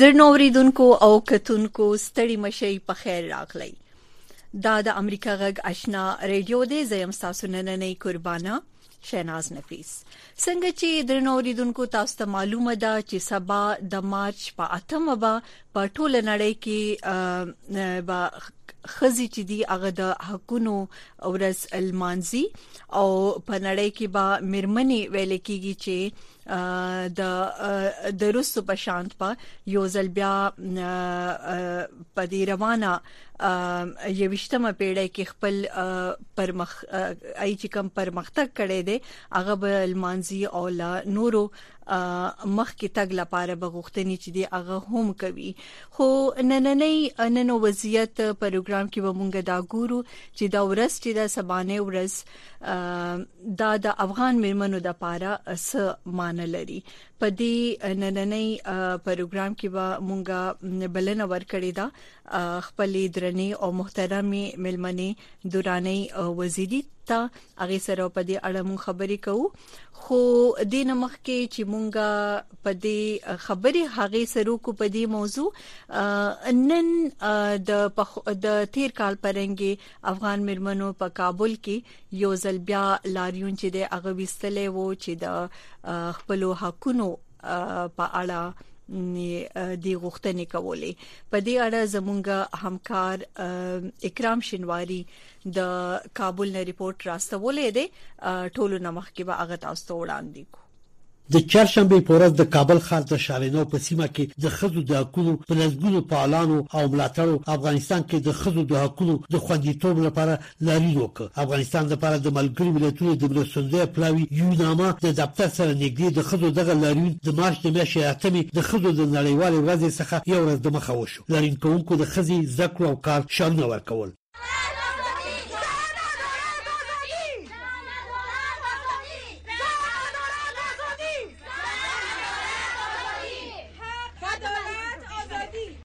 درنو اوریدونکو او کتونکو ستړي مشي په خیر راغلی دا د امریکا غږ آشنا ریډیو دی زیم تاسو نن نه قربانه شیناز نفیس څنګه چې درنو اوریدونکو تاسو ته معلومه ده چې سبا د مارچ په اتمه به په ټوله نړۍ کې به خزي چې دی هغه د حقونو ورځ المانزي او په نړۍ کې به مرمنې ویل کیږي چې د دروسو په شانت په یو ځل بیا په دې روانه یوشتمه پیړۍ کې خپل پرمخ ای چې کم پرمختګ کړي دي هغه به المانزي او لا نورو مخکې تګ لپاره بغوښتنې چې دی هغه هم کوي خو نننې نن وضعیت پروګرام کې ومونږ دا ګورو چې دا ورځ چې دا سبانه ورځ دا د افغان مرمنو د پاره س مان لري په دې نننې پروګرام کې به مونږ بلنه ورکړې ده خپلې درنې او محترمې ملمنې دوراني وزیری ته هغې سره په دې اړه موږ خبرې کوو خو دې نه مخکې چې موږ په دې خبرې هغې سره کو په دې موضوع نن د د تیر کال پرنګي افغان مرمنو په کابل کې یو ځل بیا لاریون چې د هغه وستلې وو چې د خپل حقونو په اړه دی غوښتنې کولې په دې اړه زمونږ همکار اکرام شنواری د کابل نه رپورټ راستولې دی ټولو نمخ کې به هغه تاسو ته وړاندې کو د چهارشنبې په ورځ د کابل ښار د شارینو په سیمه کې د ښځو د حقونو په لسګونو فعالانو او ملاتړو افغانستان کې د ښځو د حقونو د خوندیتوب لپاره لاریون وکړ. افغانستان لپاره د ملګرو ملتونو د مرستندویه پلاوي یوناما د دفتر سره نږدې د ښځو دغه لاریون د مارچ د میاشتې اتمې د ښځو د نړیوالې ورځې څخه یو ورځ دمخه وشو. لاریون کوونکو د ښځې، زده کړو او کار شعارونه ورکول.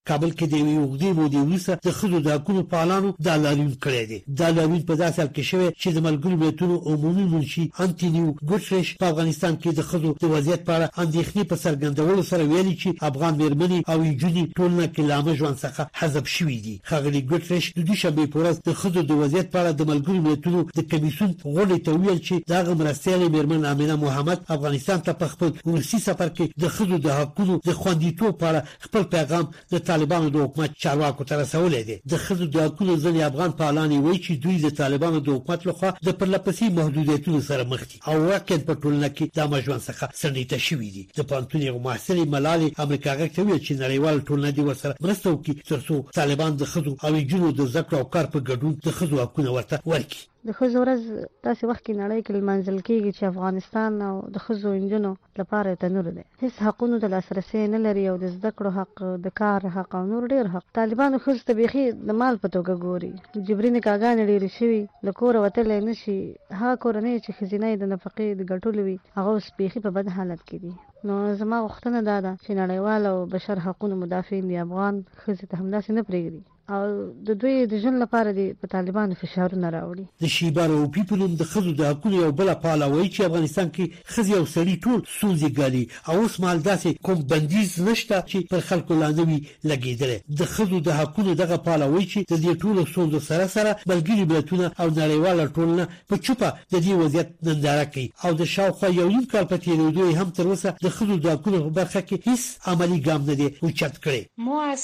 کابل کې د یوې اوږدې مودې وروسته د ښځو د حقونو فعالانو دا لاریون کړی دی دا لاریون په داسې حال کې شوی چې د ملګرو ملتونو عمومي منشي انتونیو ګوتریش په افغانستان کې د ښځو د وضعیت په اړه اندېښنې په څرګندولو سره ویلي چې افغان مېرمنې او نجونې ټولنه کې له عامه ژوند څخه حذف شوي دي ښاغلي ګوترېش د دوشنبې په ورځ د ښځو د وضعیت په اړه د ملګرو ملتونو د کمېسیون غونډې ته وویل چې د هغه مرستیالې مېرمن امینه محمد افغانستان ته په خپل وروستي سفر کې د ښځو د حقونو د خوندیتوب په اړه خپل پیغام د طالبانو د حکومت چارواکو ته رسولی دی. د ښځو د حقونو ځینې افغان فعالانې وایي چې دوی د طالبانو د حکومت لخوا د پرلهپسې محدودیتونو سره مخ دي. او ورکه په ټولنه کی د عامه ژوند څخه څنډیته شوی دی. د پوهنتون یوه محصلی ملالی امریکا غږ ته وویل چی نړیواله ټولنه دی ورسره مرسته وکړي تر څو طالبان د ښځو او انجونو د زده کړو او کار په ګډون د ښځو حقونه ورته ورکړي. د ښځو ورځ داسې وخت کې نړۍ کې لمانځل کېږي چې افغانستان او د ښځو او نجونو لپاره یې تنور دی. هېڅ حقونو ته لاسرسی نه لري او د زده کړو حق، د کار حق او نور ډېر حق. طالبانو ښځو ته بېخي د مال په توګه ګوري. جبري نکاحګانې ډېرې شوي، له کوره وتلی نه شي. هغه کورنۍ چې ښځینه یې د نفقې د ګټلو وي، هغه اوس بېخي په بد حالت کې دي. نو زما غوښتنه دا ده چې نړیوال او بشر حقونو مدافعین دې افغان ښځې ته همداسې نه پرېږدي. او د دوی د ژوند لپاره دې په طالبانو فشارونه راوړي. د شیبا روپي په نوم د ښځو د حقونو یوه بله فعاله وایي چې افغانستان کې ښځې او سړي ټول ستونزې ګالي او اوس مهال داسې کوم بندیز نه شته چې پر خلکو لا نه وي لګېدلی. د ښځو د حقونو دغه فعاله وایي چې د دې ټولو ستونزو سره سره ملګري ملتونه او نړیواله ټولنه په چوپه د دې وضعیت ننداره کوي او د شاوخوا یو نیم کال په تېرېدو یې هم تر اوسه د ښځو د حقونو په برخه کې هیڅ عملي ګام نه دی اوچت کړی. ما از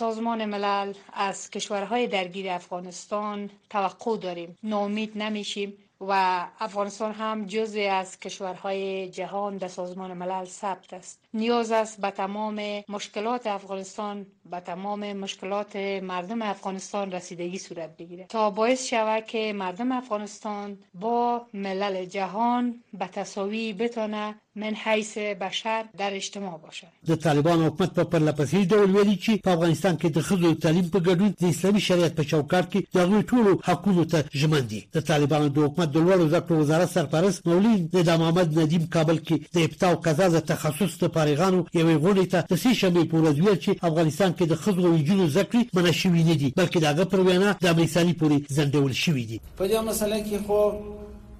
سازمان ملل، از کشورهای درگیر افغانستان توقع داریم، ناامید نمیشیم و افغانستان هم جزوی از کشورهای جهان به سازمان ملل ثبت است. نیاز است به تمام مشکلات افغانستان به تمام مشکلات مردم افغانستان رسیدگی صورت بگیره تا باعث شوه که مردم افغانستان با ملل جهان به تساوی بتانه من حیث بشر در اجتماع باشند. د طالبانو حکومت په پرله پسې ډول ویلي چې په افغانستان کې د ښځو د تعلیم په ګډون د اسلامي شریعت په چوکاټ کې د هغوی ټولو حقونو ته ژمن دي. د طالبانو د حکومت د لوړو زده کړو وزارت سرپرست مولوي ندا محمد ندیم کابل کې د ابتدا او قضا د تخصص د فارغانو یوې غونډې ته د سې شنبې په ورځ ویل چې افغانستان کې د ښځو او نجونو زده کړې منع شوي نه دي بلکې د هغه پر وینا د امریسالي پورې ځنډول شوي دي. په دې مسله کې خو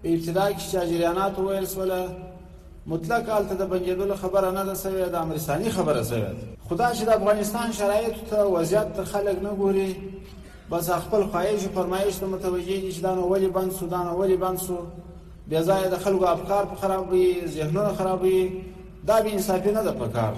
په ابتدا کې چې جریانات وویل سول مطلق هلته د بندېدلو خبره نه ده سوې د امریسالي خبره سوې ده خو دا چې د افغانستان شرایطو ته وضعیت ته خلک نه ګوري بس خپل خواهش او فرمایش ته متوجه دي چې دا نو ولې بند سو دا نو ولې بند سو بیا ځای د خلکو افکار په خرابوي ذهنونه خرابوي دا به انصافي نه ده پکار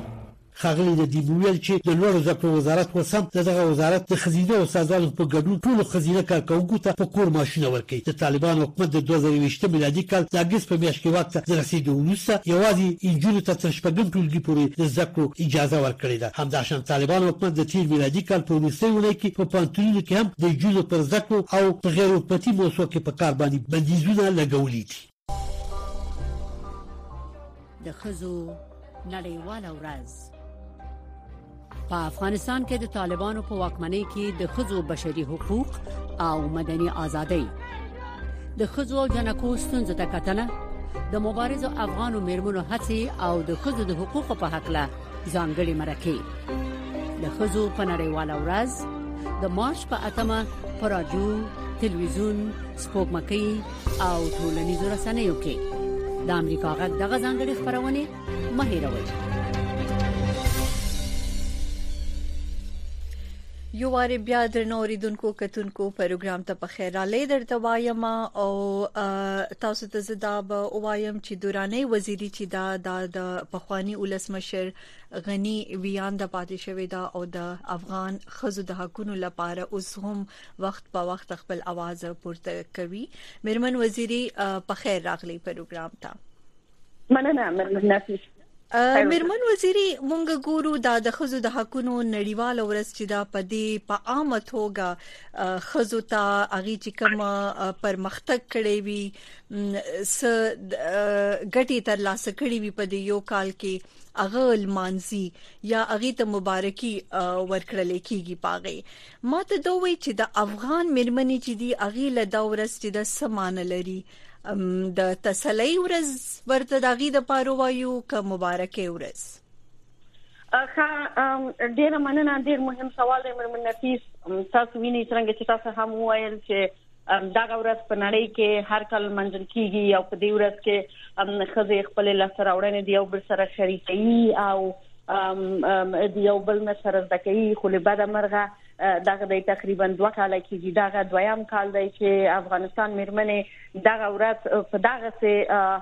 ښاغلي ندیم وویل چې د لوړو زده کړو وزارت اوس هم د دغه وزارت د ښځینه استادانو په ګډون ټولو ښځینه کارکوونکو ته په کور معاشونه ورکوي د طالبانو حکومت د دوه زره یوویشت میلادي کال د اګست په میاشت کې واک ته د رسېدو وروسته یوازې نجونو ته تر شپږم ټولګي پورې د زده کړو اجازه ورکړې ده همداشان طالبانو حکومت د تېر میلادي کال په وروستۍ اونۍ کې په پوهنتونونو کې هم د نجونو پر زده کړو او په غیر حکومتي موسسو کې په کار باندې بندیزونه لګولي دي. د ښځو نړیواله ورځ په افغانستان کې د طالبانو په واکمنۍ کې د خځو بشري حقوق او مدني ازادۍ د خځو او جنکو ستونزو ته کتنه د مبارزو افغانو میرمنو هڅې او د خځو د حقوقو په حق له ځانګړي مرکه د خزو په نړیواله ورځ د مارچ په اتمه پر رادیو تلویزیون سپوږمکۍ او ټولنیزو رسنیو کې د امریکا غږ دغه ځانګړي خبرونه مه هېروئ يووارې بيا درنو اوریدونکو کتونکو پروګرام ته په خیر رالی درته وایم او تاسو ته زدا به وایم چې دورانه وزیری چې دا د پخوانی ولسمشر غنی ویان د پاتې شوې دا او د افغان خزو د حقونو لپاره اوس هم وخت په وخت خپل आवाज پورته کوي مرمن وزیری په خیر راغلی پروګرام ته مننه مېرمن نفیس میرمن وزیری مونږ ګورو دا د خزو د حقونو نړیواله ورځ چې دا په دې په عامه توګه خزو ته اغي چې کوم پرمختګ کړي وي س ګټي تر لاسه کړي وي په دې یو کال کې اغه المانزي یا اغه ته مبارکي ورکړل کیږي پاغي ماته دوی چې د افغان مرمنې چې دی اغه له دا ورځ چې د سمانه لري د تسلی ورځ ورته داغي د پاره وایو که مبارکه ورځ خا ډیره مننه ډیر مهم سوال دی مرمن نفیس تاسو ویني څنګه چې تاسو هم وایل چې دا ورځ په نړۍ کې هر کال منځل کیږي او په دې ورځ کې خزه خپل لاسته راوړنې دی او بر سره شریکي او د یو بل نه سره د کوي خو له بده مرغه دغه د تقریبا دوه کال کېږي دغه دویم کال دی چې افغانستان مېرمنې دغه ورځ په دغه سي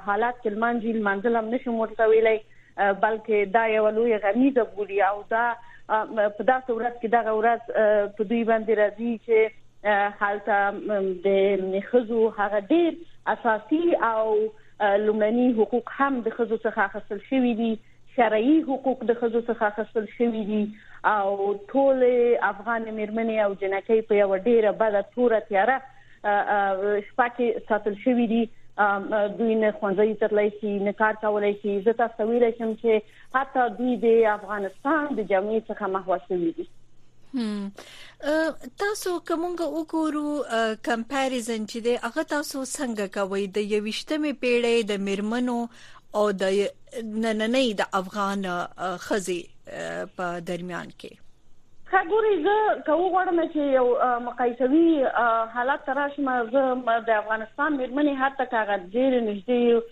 حالت کې لمانځي لمانځل هم نشم ورته ویلای بلکې دا یو لوی غمیزه بولي او دا په داسې ورځ کې دغه ورځ په دوی باندې راځي چې حالته د خزو هغه ډیر اساسي او لومړني حقوق هم د خزو څخه اخیستل شوی دي شرعي حقوق د ښځو څخه اخیستل شوي دي او ټولې افغانې مېرمنې او جینکۍ په یوه ډېره بده توره تیاره شپه کې ساتل شوي دي دوی نه ښوونځي ته تللی شي نه کار کولای شي زه تاسو ته ویلی شم چې حتی دوی د افغانستان د جامعې څخه محو شوي دي تاسو کومګه وګورو کمپیریزن چې د هغه تاسو څنګه کوي د 21مې پیړۍ د میرمنو او د نننۍ د افغان ښځې په درمیان کې. ښه ګوري زه که وغواړم چې یو مقایسوي حالت ته راشم زه د افغانستان میرمنې حتی که هغه ډېرې نږدې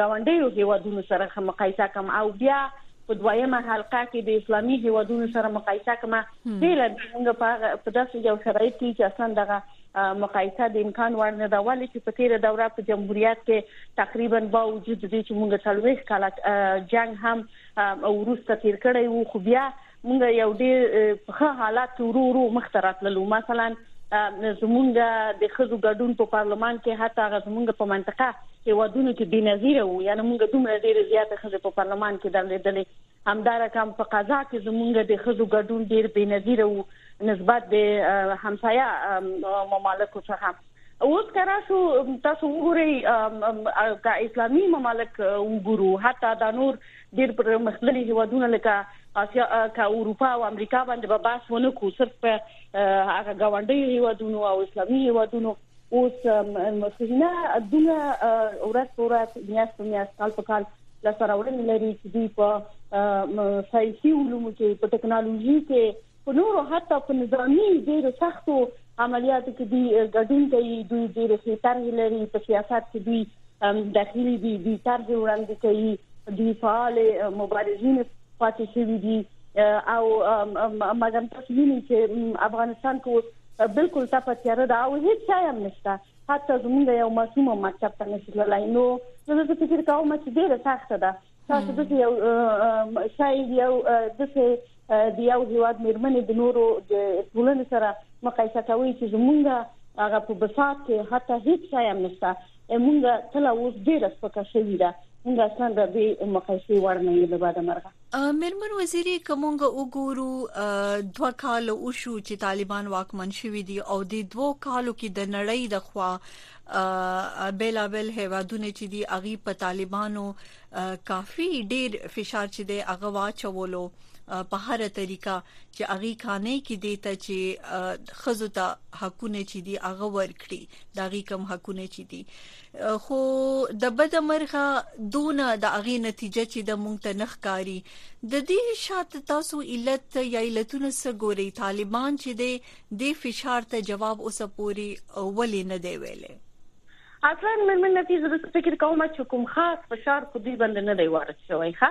ګاونډیو هیوادونو سره مقایسه کړم او بیا په دویمه حلقه کې د اسلامي هیوادونو سره مقایسه کړم هیله ده موږ په داسې یو شرایط کې چې اصلا دغه مقایسه د امکان وړ نه ده ولې چې په تیره دوره په جمهوریت کې تقریبا با وجود دې چې موږ څلويخ کاله جنگ هم ورسته تیر کړی وو خو بیا موږ یو ډیر په ښه حالت کې ورو ورو مخ ته راتللو مثلا زمونږ د خزو ګډون په پارلمان کې حتی هغه زمونږ په منطقه هیوادونو کې بنظیر وو یعنی موږ دومره ډیر زیات خزه په پارلمان کې درلودلې همدا رقم په قضا کې زمونږ د خزو ګډون ډیر بنظیر وو نسبت د همسایه ممالکو څخه اوس کرا شو تاسو وګورئ کا اسلامي ممالک وګورو حتی دا نور ډیر پر مختللي هیوادونه لکه اسیا کا اروپا او امریکا باندې به باس ونه کو صرف هغه غونډي هیوادونو او اسلامي هیوادونو اوس مخینه دومره ورځ په ورځ میاشت په میاشت کال په کال له سره وړنې لري چې دوی په ساينسي علومو کې په ټکنالوژي کې په نورو حتی په نظامی ډیرو سختو عملیاتو کې دوی ګډون کوي دوی ډیرې ښې طرحې لري په سیاست کې دوی داخلي دي دوی طرحې وړاندې کوي دوی فعال مبارزین پاتې شوي دي او مګم تاسو وینئ چې افغانستان کې بلکل تپه تیاره ده او هیڅ شی هم نشته حتی زمونږ یو ماشوم هم مکتب ته نشي تللی نو زه داسې فکر کوم چې ډیره سخته ده تاسو داسې یو شی یو داسې د یو هیواد میرمنې د نورو د ټولنې سره مقایسه کوي چې زمونږ هغه په بساط کې حتی هیڅ شی هم نشته مونږ تل اوس ډیره سپکه شوې ده مونږ اصلا د دې مقایسې وړ نه یو له بده مرغه مېرمن وزیري که مونږ وګورو دوه کال وشو چې طالبان واکمن شوي دي او د دوو کالو کې د نړۍ د خوا بیلابل هیوادونه چې دی اغي په طالبانو کافي ډیر فشار چې دی اغه واچولو په هر طریقه چې اغي کانې کې دی ته چې خزو ته حقونه چې دی اغه ورکړي دا غي کم حقونه چې دی خو د بده مرغه دونه د هغې نتیجه چې د مونږ ته نه ښکاري د دې شات تاسو علت یا علتونه څه ګوري طالبان چې دی د فشار ته جواب اوسه پوري ولې نه دی ویلې اصلا مېرمن نفیس زه داسې فکر کوم چې کوم خاص فشار په دوی باندې نه دی وارد شوی ښه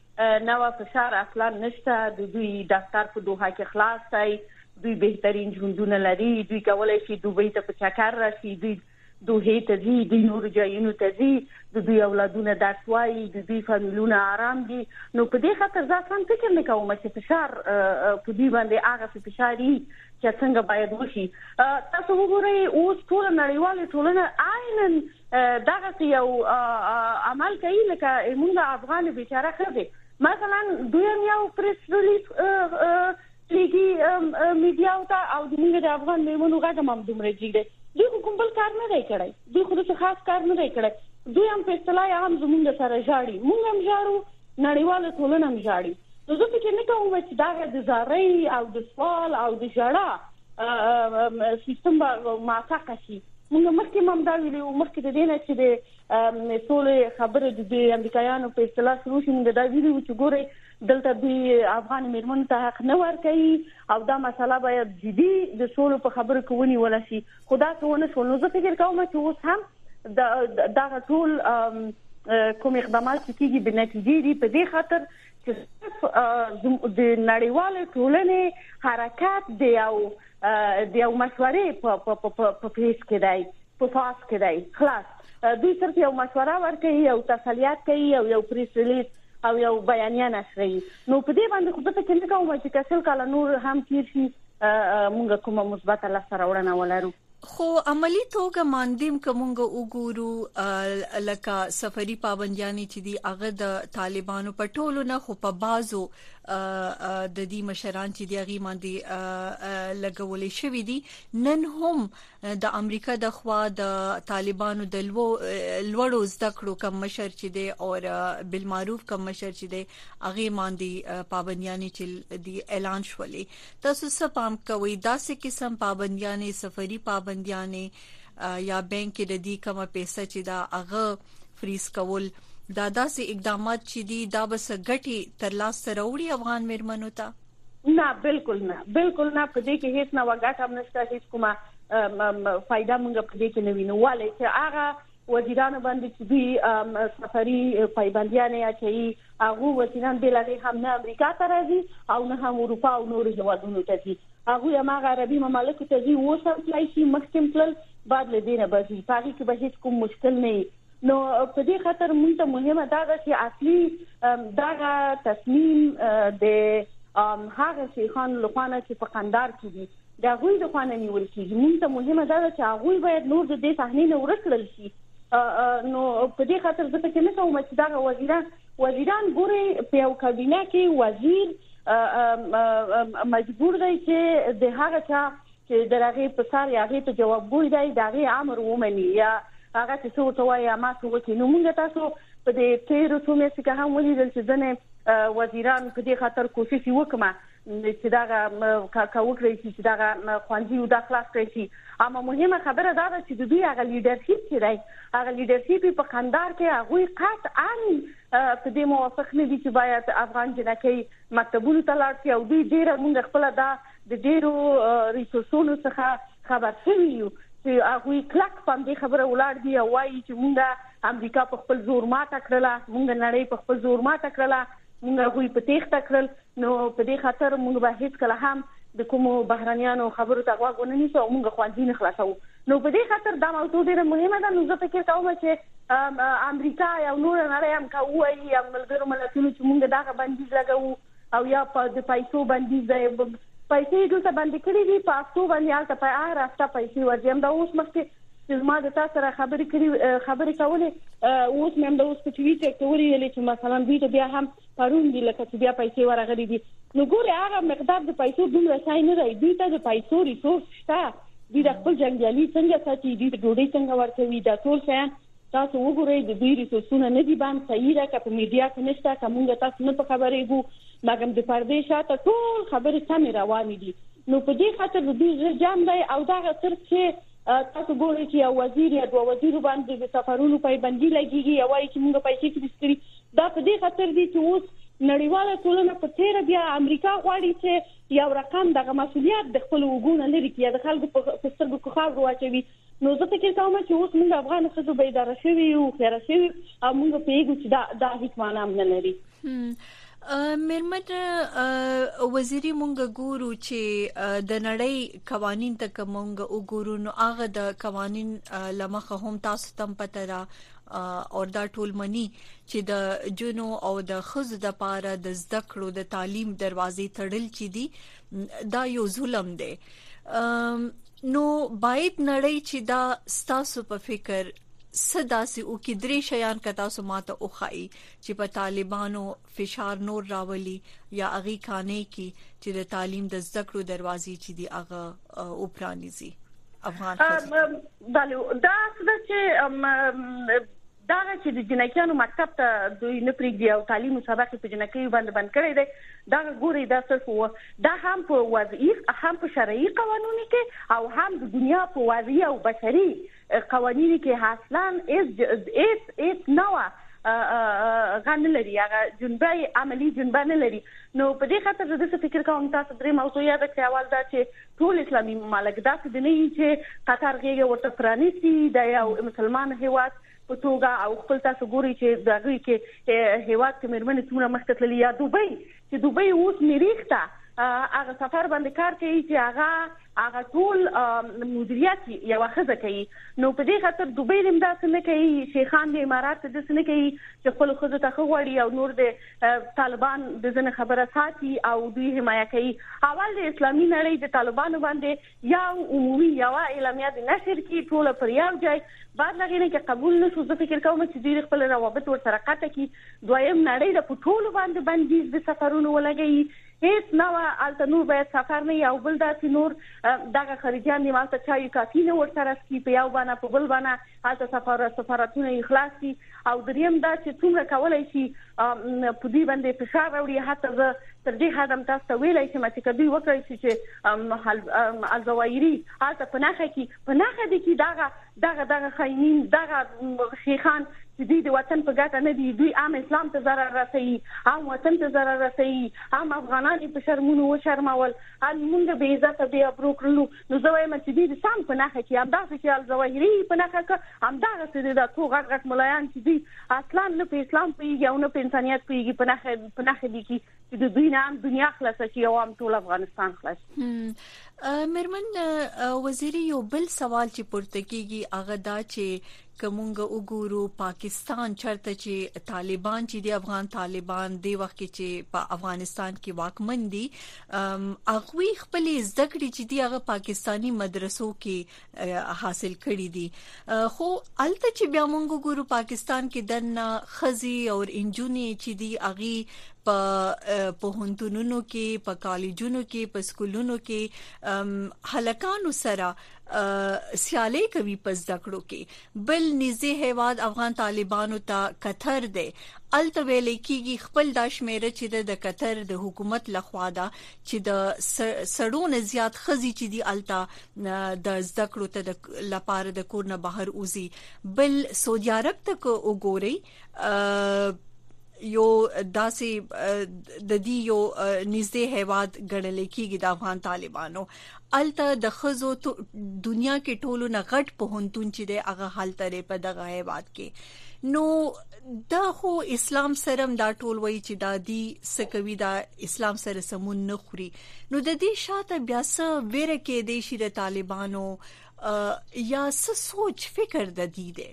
نوه فشار اصلا نشته دوی دفتر په دوحه کې خلاص دی دوی بهترین ژوندونه لري دوی کولای شي دوبۍ ته په چکر راشي دوی دوحې ته ځي د نور ځایونو ته ځي د دوی اولادونه درس وایي د دوی فامیلونه آرام دي نو په دې خاطر زه اصلا فکر نه کوم چې فشار په دوی باندې هغه څه فشاري چې څنګه باید وشي تاسو وګورئ اوس ټول نړیواله ټولنه عیناً دغسې یو عمل کوي لکه موږ افغان بیچاره ښځې مثلا دوی هم یو پریس ریلیز لیږي میډیاو ته او موږ د افغان میمونو غږ هم دومره جیږي دوی خو کوم بل کار نه دی کړی دوی خو څه خاص کار نه دی کړی دوی هم په اصطلاح عام زمونږ سره ژاړي موږ هم ژاړو نړیواله ټولنه هم ژاړي نو زه فکر نه کوم چې دا د زارۍ او د سوال او د ژړا سیستم به موثق شي موږ مخکې هم همدا ویلي وو، مخکې د دې نه چې د سولې خبرې د دوی امریکایانو په اصطلاح شروع شي، موږ دا ویلي وو چې ګورئ دلته دوی افغان میرمنو ته حق نه ورکوي او دا مسله باید جدي د سولو په خبرو کې ونیول شي خو دا څه ونه شول نو زه فکر کوم چې اوس هم دا دغه ټول کوم اقدامات چې کیږي به نتیجې دي په دې خاطر چې د نړیوال ټولنې حرکت دی او د یو مشورې په پیس کې دی په فاس کې دی خلاص دوی صرف یو مشوره ورکوي او تسلیات کوي او یو پریس ریلیز او یو بیانیه نشري نو په دې باندې خو د فکر نه کوم چې کسل کال نور هم تیر شي موږ کومه مثبت لاسته راوړنه ولرو خو عملی توګه ماندیم که مونږ وګورو لکه سفری پابندیانې چې دی هغه د طالبانو په ټولو نه خو په بازو د دې مشران چې د غي باندې لګولې شوې دي نن هم د امریکا د خوا د طالبانو د لوړو زده کړو کم مشر چې دی او بالمعروف کم مشر چې دی هغه باندې پابندیانې چې دی اعلان شولې تاسو څه پام کوئ داسې قسم پابندیانې سفري پابندیانې یا بانک کې د دې کومه پیسې چې دا هغه فریز کول دا داسې اقدامات چې دي دا به څه ګټې تر لاسه راوړي افغان میرمنو ته نه بالکل نه بالکل نه په دې کې هیڅ نه وګټه هم نشته هیڅ کومه فائدہ موږ په دې کې نه وینو ولې چې هغه وزیرانو باندې چې دوی سفري پایبندیاں نه اچي هغو وزیران بلا دی هم نه امریکا ته راځی او نه هم اروپا او نورو هیوادونو ته ځی هغوی هماغه عربی ممالکو ته ځی اوس هم تلای شی مخکی هم تلل بعد له دینه به ځی په هغی کی به هیڅ کوم مشکل نه یی نو په دی خاطر مونږ ته مهمه دا ده چی اصلی دغه تصمیم د هغه شیخان لخوا نه چی په قندار کی دی د هغوی لخوا نه نیول کیږي مونږ ته مهمه دا ده چې هغوی باید نور د دې صحنې نه ورک کړل شي نو په دې خاطر زه فکر نه کوم چې دا وزیران وزیران ګوري په یو کابینه کې وزیر مجبور دی چې د هغه چا چې درغه په سر یا هغه ته جوابګوی دی دا غي امر ومني یا هغه چې څو ته وایي ما څه وکړي نو موږ تاسو په دې تیر څو میاشتې کې هم ولیدل چې ځنه وزیران په دې خاطر کوشش وکړي چې دغه کاکا وکړی شي چې دغه خوانځي او دا خلاص کړی شي اما مهمه خبره دا ده چې د دوی هغه لیډرشپ چې دی هغه لیډرشپ په قندار کې هغه قطعا په دې موافق نه دي چې باید افغان جنکۍ مکتبونو ته لاړ شي او دوی ډیره مونږ خپل دا د ډیرو ریسورسونو څخه خبر شوی یو چې هغه کلک پاندې خبره ولاړ دی او وایي چې مونږه امریکا په خپل زور ماته کړله مونږ نړۍ په خپل زور ماته کړله مونږ هغه په تیښته کړل نو په دې خاطر موږ به هیڅکله هم د کومو بهرنیانو خبرو ته غوږ ونه نیسو او موږ ښوونځي نه خلاصوو نو په دې خاطر دا موضوع ډیره مهمه ده نو زه فکر کوم چې امریکا او نور نړۍ هم که وایي یا ملګرو ملتونو چې موږ دغه بندیز لګوو او یا په د پیسو بندیز دی پیسې دلته بندې کړې دي په هفتو باندې هلته په هر هفته پیسې ورځي همدا اوس مخکې چې زما د تاسو سره خبرې کړې خبرې کولې اوس مې همدا اوس په ټي وي کې ورته ویلي چې مثلا دوی ته بیا هم پرون دي لکه چې بیا پیسې ورغلي دي نو ګوره هغه مقدار د پیسو دومره ځای نه دی دوی ته د پیسو ریسورس شته دوی د خپل جنگیالي څنګه ساتي دوی د ډوډۍ څنګه ورکوي دا ټول شیان تاسو وګورئ د دوی ریسورسونه نه دي باندې صحیح ده که په میډیا کې نشته که مونږ تاسو نه په خبرېږو مګم د پردې شاته ټول خبرې سمې روانې دي نو په دې خاطر د دوی زړه جام دی او دا صرف چې تاسو ګورئ چې یو وزیر یا دوه وزیرو باندې د سفرونو پایبندي لګیږي یا وایي چې موږ پیسې فریز کړي دا په دې خاطر دي چې اوس نړیواله ټولنه په تیر بیا امریکا غواړي چې یو رقم دغه مسولیت د خپل وګونو لري کې د خلکو په سترګو کې خاور واچوي نو زه فکر کوم چې اوس موږ افغان خزو به اداره شوی او خیر شوی او موږ پیګو چې دا د هیڅ معنی نه لري میرمن وزیري مونږ ګورو چې د نړۍ قوانين ته کومګ وګورو نو هغه د قوانين لمخه هم تاسو تم پته را او دا ټول مني چې د جنو او د خزو د پاره د زده کړو د تعلیم دروازې تړل چي دي دا یو ظلم دی نو باید نړۍ چې دا ستاسو په فکر صدا سي او کې درې شیان کتا سو ماته او خای چې په طالبانو فشار نور راولي یا هغه کانې کی چې د تعلیم د زده کړو دروازې چې دی هغه اوپرانیزي افغان خځې دا څه چې دا چې د جنکیانو مکتب ته دوی نه پریږدي او تعلیم سبق په جنکیو باندې بند کړی دی دا ګوري دا صرف و دا هم په وضعي هم په شرعي قوانونو کې او هم د دنیا په وضعي او بشري قوانینی کی اصلا هیڅ هیڅ نوع غه نلری هغه جنبه عملی جنبه نلری نو په دی خاطر زه داسی فکر کوم تاسو دری موضوع یاده کړی اول دا چی ټول اسلامی ممالک داسی دی نه یی چی قطر غیږه ورته پرانیسی د یو مسلمان هیواد په توګه او خپل تاسو ګوری چی د هغوی کی هیواد کی میرمنی څومره مخته تللی یا دوبی چې دوبۍ اوس مریخ ته هغه سفر باندې کار کوي چې هغه هغه ټول مدیریت یو خزه کوي نو په دې خاطر دوبۍ دې داسې نه کوي شیخان دې امارات دې داسې نه کوي چې خپل خزه ته خوړي او نور دې طالبان د ځنه خبره ساتي او دوی حمایت کوي اول د اسلامي نړۍ د طالبانو باندې یو عمومي یوه اعلامیه د نشر کی ټوله پر یو جای بعد لغینه کې قبول نشو زه فکر کوم چې دوی خپل روابط ورسره قطع کی دویم نړۍ د پټولو باندې بندیز د سفرونو ولګي هیڅ نه و الته نور باید سفر نه یو بل داسې نور دغه خارجيان دی مالته چا یو کافی نه ورسره سکی په یو باندې په بل باندې هلته سفارتونه یی خلاص دي او دریم دا چې څومره کولای شي په دوی باندې فشار راوړي حتی زه تر دې حد هم تاسو ته ویلای شم چې کدوی وکړای شي چې الزوایری هلته په نخښه کې په نخښه دي کې دغه دغه دغه خاینین دغه شیخان چې دوی د وطن په ګټه نه دي دوی عام اسلام ته zarar رسوي عام وطن ته zarar رسوي عام افغانان په شرمونو وشرمول ان مونږ به عزت به ابرو کړلو نو زه وایم چې دوی د سم په نښه کړي همداسې چې الظواهري یې په نښه کړ همدغسې دې دا څو غټ غټ ملایان چې دوی اصلا نه په اسلام پوهېږي او نه په انسانیت پوهېږي په نښه په نښه دي کړي چې د دوی نه هم دنیا خلاصه شي او هم ټول افغانستان خلاص شي مېرمن وزیري یو بل سوال چې پورته کیږي هغه دا چې که مونږ وګورو پاکستان چرته چې طالبان چې دی افغان طالبان دی وخت کې چې په افغانستان کې واکمن دي هغه خپل زده کړې چې دی هغه پاکستانی مدرسو کې حاصل کړي دي خو الته چې بیا مونږ وګورو پاکستان کې دنه خزي او انجونې چې دی اغي په پوهنتونونو کې په کالجونو کې په سکولونو کې هلکانو سره سیالي کوي په زده کړو کې بل نږدې هیواد افغان طالبانو ته قطر دی الته ویل کیږي خپل د شمیره چې د قطر د حکومت لخوا ده چې د سړونه زیات خزي چې دی الته د زده کړو ته د لپاره د کور نه بهر اوزي بل سعودي عرب ته وګوري یو داسې د دې یو نږدې هیواد ګڼل کیږي د افغان طالبانو الته د خزو دنیا کې ټولو نه غټ پوهنتون چې دی هغه حالت لري په دغه هیواد کې نو دا خو اسلام سره دا ټول وایي چې دا دی سکوي دا اسلام سره سمون نه خوري نو د دې شاته بیا څه ویره کې دی شي د طالبانو یا څه سوچ فکر د دې دی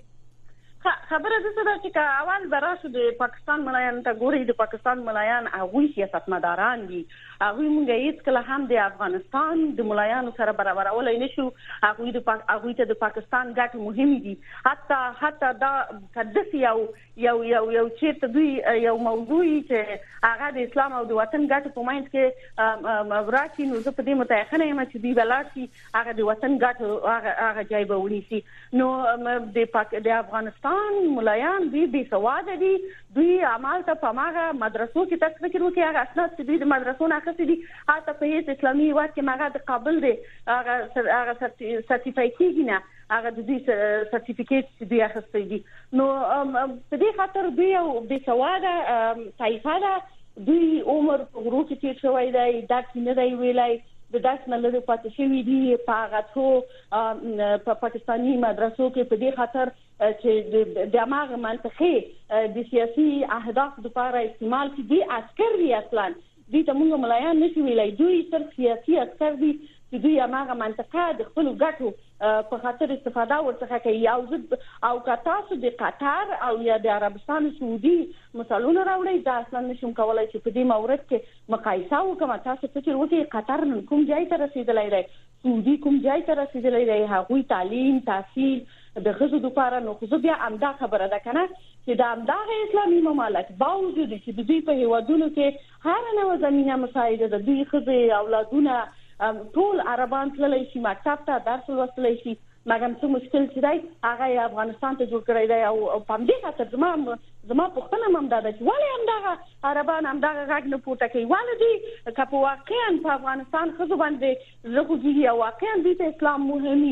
خبره د څه ده چې که اول براسو د پاکستان ملایان ته ګوري د پاکستان ملایان هغه سیاستمداران دي هغه مونږه هیڅ کله هم د افغانستان د ملایانو سره برابرول نه شو هغه د هغه ته د پاکستان ګټ مهم دي حتی حتی دا کدس یو یو یو یو چیرته دوی یو موضوع چې هغه د اسلام او د وطن ګټ په مینځ کې وراشي نو زه په دې متأخنه یم چې دوی بلارسي هغه د وطن ګټو هغه هغه ځای به ونیسي نو د پاک د افغانستان ملایان دوی بي سواد دي دوی عمل ته په ماغه مدرسو کې تک فکر وکړي هغه اسناد چې دوی د مدرسو نه اخستي دي هغه په هیڅ اسلامي هیواد کې ماغه د قابل دي هغه هغه سرټیفای کیږي نه هغه د دوی سرټیفیکیټ چې دوی اخیستي دي نو په دې خاطر دوی یو بې سواده طایفه ده دوی عمر په غرو کې تیر شوی دی دا چې نه دی ویلای د درس نه لري پاتې شوی دي په هغه څو په پاکستاني مدرسو کې په دې خاطر چې د دماغ منطقي د سیاسي اهداف لپاره استعمال کړي عسكر وی اصلا دوی ته مونږ ملایان نشو ویلای دوی صرف سیاسي عسکر دي چې دوی هماغه منطقه د خپل ګټو په خاطر استفاده ورڅخه کوي او زه او که تاسو د قطر او یا د عربستان سعودي مثالونه راوړئ زه اصلا نشم کولای چې په دې مورد کې مقایسه وکم تاسو فکر وکړئ قطر نن کوم ځای ته رسیدلی دی سعودي کوم ځای ته رسیدلی دی هغوی تعلیم تحصیل د ښځو دپاره نو خو بیا همدا خبره ده کنه چې د همدغه اسلامي ممالک باوجود چې د دوی په هیوادونو کې هر نوع زمینه مساعده ده دوی ښځې اولادونه ټول عربان تللی شي مکتب ته درس لوستلی شي مګم څه مشکل چې دی هغه یې افغانستان ته جوړ کړی دی او په همدې خاطر زما زما پوښتنه هم دا ده چې ولې همدغه عربان همدغه غږ نه پورته کوي ولې دوی که په واقعا په افغانستان ښځو باندې زړه خوږیږي او واقعا دوی ته اسلام مهمي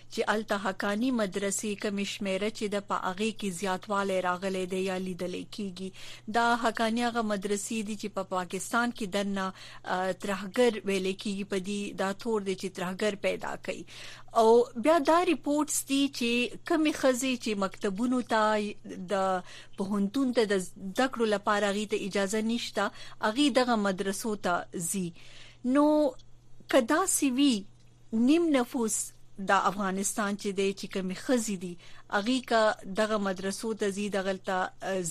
چې هلته حقاني مدرسې کومې شمېره چې ده په هغې کې زیاتوالی راغلی دی یا لیدلی کېږي دا حقاني هغه مدرسې دي چې په پاکستان کې دننه ترهګر ویل کېږي په دې دا تور دی چې ترهګر پیدا کوي او بیا دا ریپورټس دي چې کومې خزې چې مکتبونو ته د پوهنتون ته د زده کړو لپاره غي ته اجازه نشته اغي دغه مدرسو ته زی نو کدا سی وی نیم نفوس دا افغانستان چی دی چی کومی ښځی دی هغی که دغه مدرسو ته ځی دغلته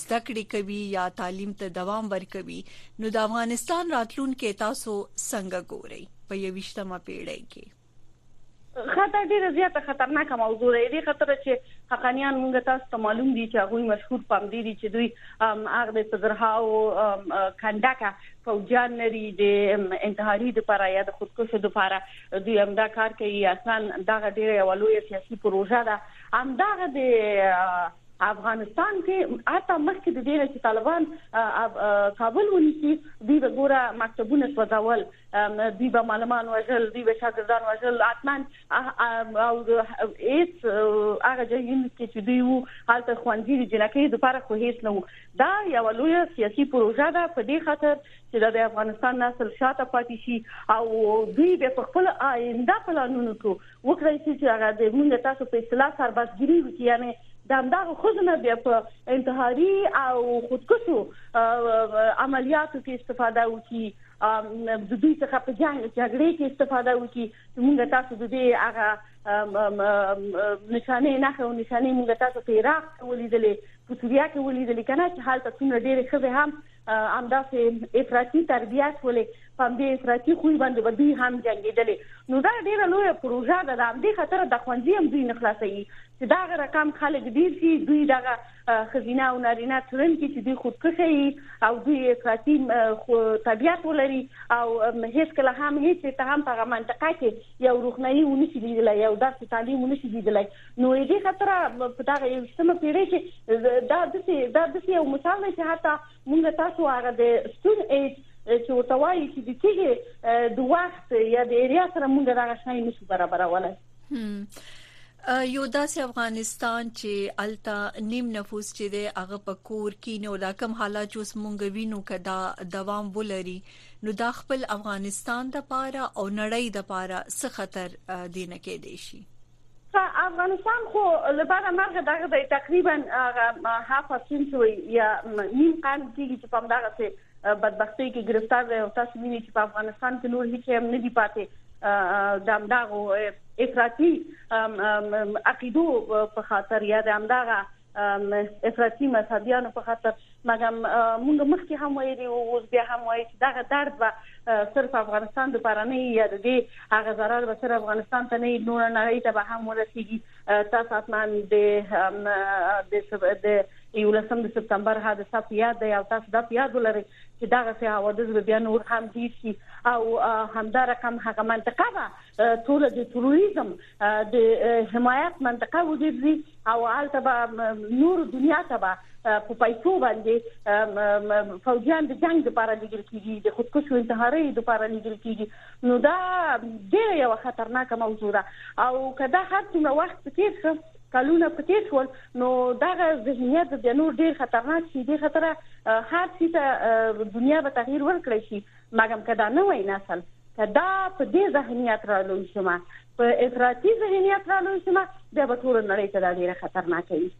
زده کړی کوی یا تعلیم ته دوام ورکوی نو د افغانستان راتلونکی تاسو څنګه ګوری په یویشتمه پیړی کی. ښه دا ډیره زیاته خطرناکه موضوع ده دې خاطر چې حقانیان مونږ تاسو ته معلوم دي چې هغوی مشهور په همدې دي چې دوی هغه د په زرهاو کنډکه فوجیان لری د انتحاری د پاره یا د خودکشو د پاره دوی همدا کار کوي اصلا دغه ډیره یو لوی سیاسي پروژه ده همدغه د افغانستان کې حتی مخکې د دې چې طالبان کابل ونیسي دوی به ګوره مکتبونه سوځول دوی به معلمان وژل دوی به شاګردان وژل عدنان او هیڅ هغه ځایونه کې چې دوی وو هلته خوندې دي جنکې د لپاره خو هیڅ نه وو دا یو لوی سیاسي پروژه ده په دې خاطر چې د افغانستان نسل شاته پاتې شي او دوی به په خپل آینده پلانونو کې وکړي چې هغه د موږ تاسو په اصطلاح سربازګری وکړي یعنی د همدغه خزنه بیا په انتحاري او خودکشو عملیاتو کې استفاده وکړي د دوی څخه په جنگ جګړې کې استفاده وکړي موږ تاسو د دې هغه نشانې نه خو نشانې موږ تاسو په عراق کې ولیدلې په سوریا کې ولیدلې کنه چې حالت څومره ډېر خزه هم همداسې افراطي تربیات ولې په دې افراطي خوې باندې بدی هم جنگیدلې نو دا ډېره لوی پروژه ده د دې خاطر د خوندې هم دوی نه خلاصي چې دا رقم خلک ډیر شي دوی دغه ښځینه او نارینه ټولنې کې چې دوی خودکشه وي او دوی افراطي طبیعت ولري او هېڅکله هم هېچېرته هم په هغه منطقه کې یو روښنايي ونه شي لیدلی یو داسې تعلیم ونه شي لیدلی نو دې خاطر په دغه یوویشتمه پیړۍ کې دا داسې دا داسې یو مثال دی چې حتی موږ تاسو هغه د ستون ایج چې ورته وایي چې د تیږې د وخت یا د ایریا سره موږ دغه شی نشو برابرولای یو داسې افغانستان چې التا نیم نفوس چې دی هغه په کور کې نو دا کم حالات چې اوس مونږ وینو کدا دوام ولري نو دا خپل افغانستان د پاره او نړۍ د پاره څه خطر دینه کې دی شي افغانستان خو لپاره مرغه دغه د تقریبا هغه فصل چې وي یا نیم قرن کېږي چې په دغه سي بدبختۍ کې گرفتار دی او تاسو وینئ چې په افغانستان کې نور هیڅ هم نه دی پاتې د همدغو افراطي عقیدو په خاطر یا د همدغه افراطي مذهبيانو په خاطر مګم موږ مخکې هم ویلي او اوس بیا هم وایي چې دغه درد به صرف افغانستان د پرانه یا د دې هغه zarar به صرف افغانستان ته نه نور نړۍ ته به هم ورسیږي تاسو حتمان د د یولسم د سپتمبر حادثه په یاد دی او تاسو دا په یاد ولرئ چې دا غسه حوادث به بیا نور هم ډیر شي او همدا رقم هغه منطقه به ټول د تروریزم د حمایت منطقه وګرځي او البته به نور دنیا ته به په پیسو باندې فوجیان د جنگ لپاره لیدل کیږي د خودکشو انتحاري لپاره لیدل کیږي نو دا ډیره یو خطرناک موضوع ده او کدا هر څومره وخت تیر شو کلونه په تېر شول نو دغه ذهنیت بیا نور ډیر خطرناک شي د خطره هر څه ته دنیا به تغییر ورکړي شي مګم کدا نه وای نسل کدا په دې ذهنیت را لوي شمه په افراطي ذهنیت را لوي شمه بیا به ټول نړۍ ته دا ډیره خطرناک وي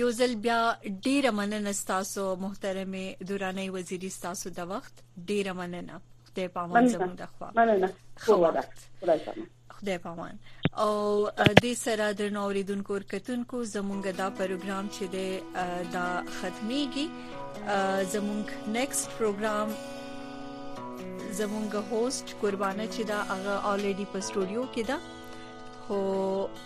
یو ځل بیا ډیره مننه ستاسو محترمه دوراني وزیری ستاسو د وخت ډیره مننه خدای پامان زموږ د خوا مننه خو وخت خدای پامان او د سره درنو اوریدونکو ورکتونکو زمونږ دا پروګرام چې د دا ختميږي زمونږ نیکسټ پروګرام زمونږ هوست قربانه چې دا هغه الریډي په سټوډیو کې ده خو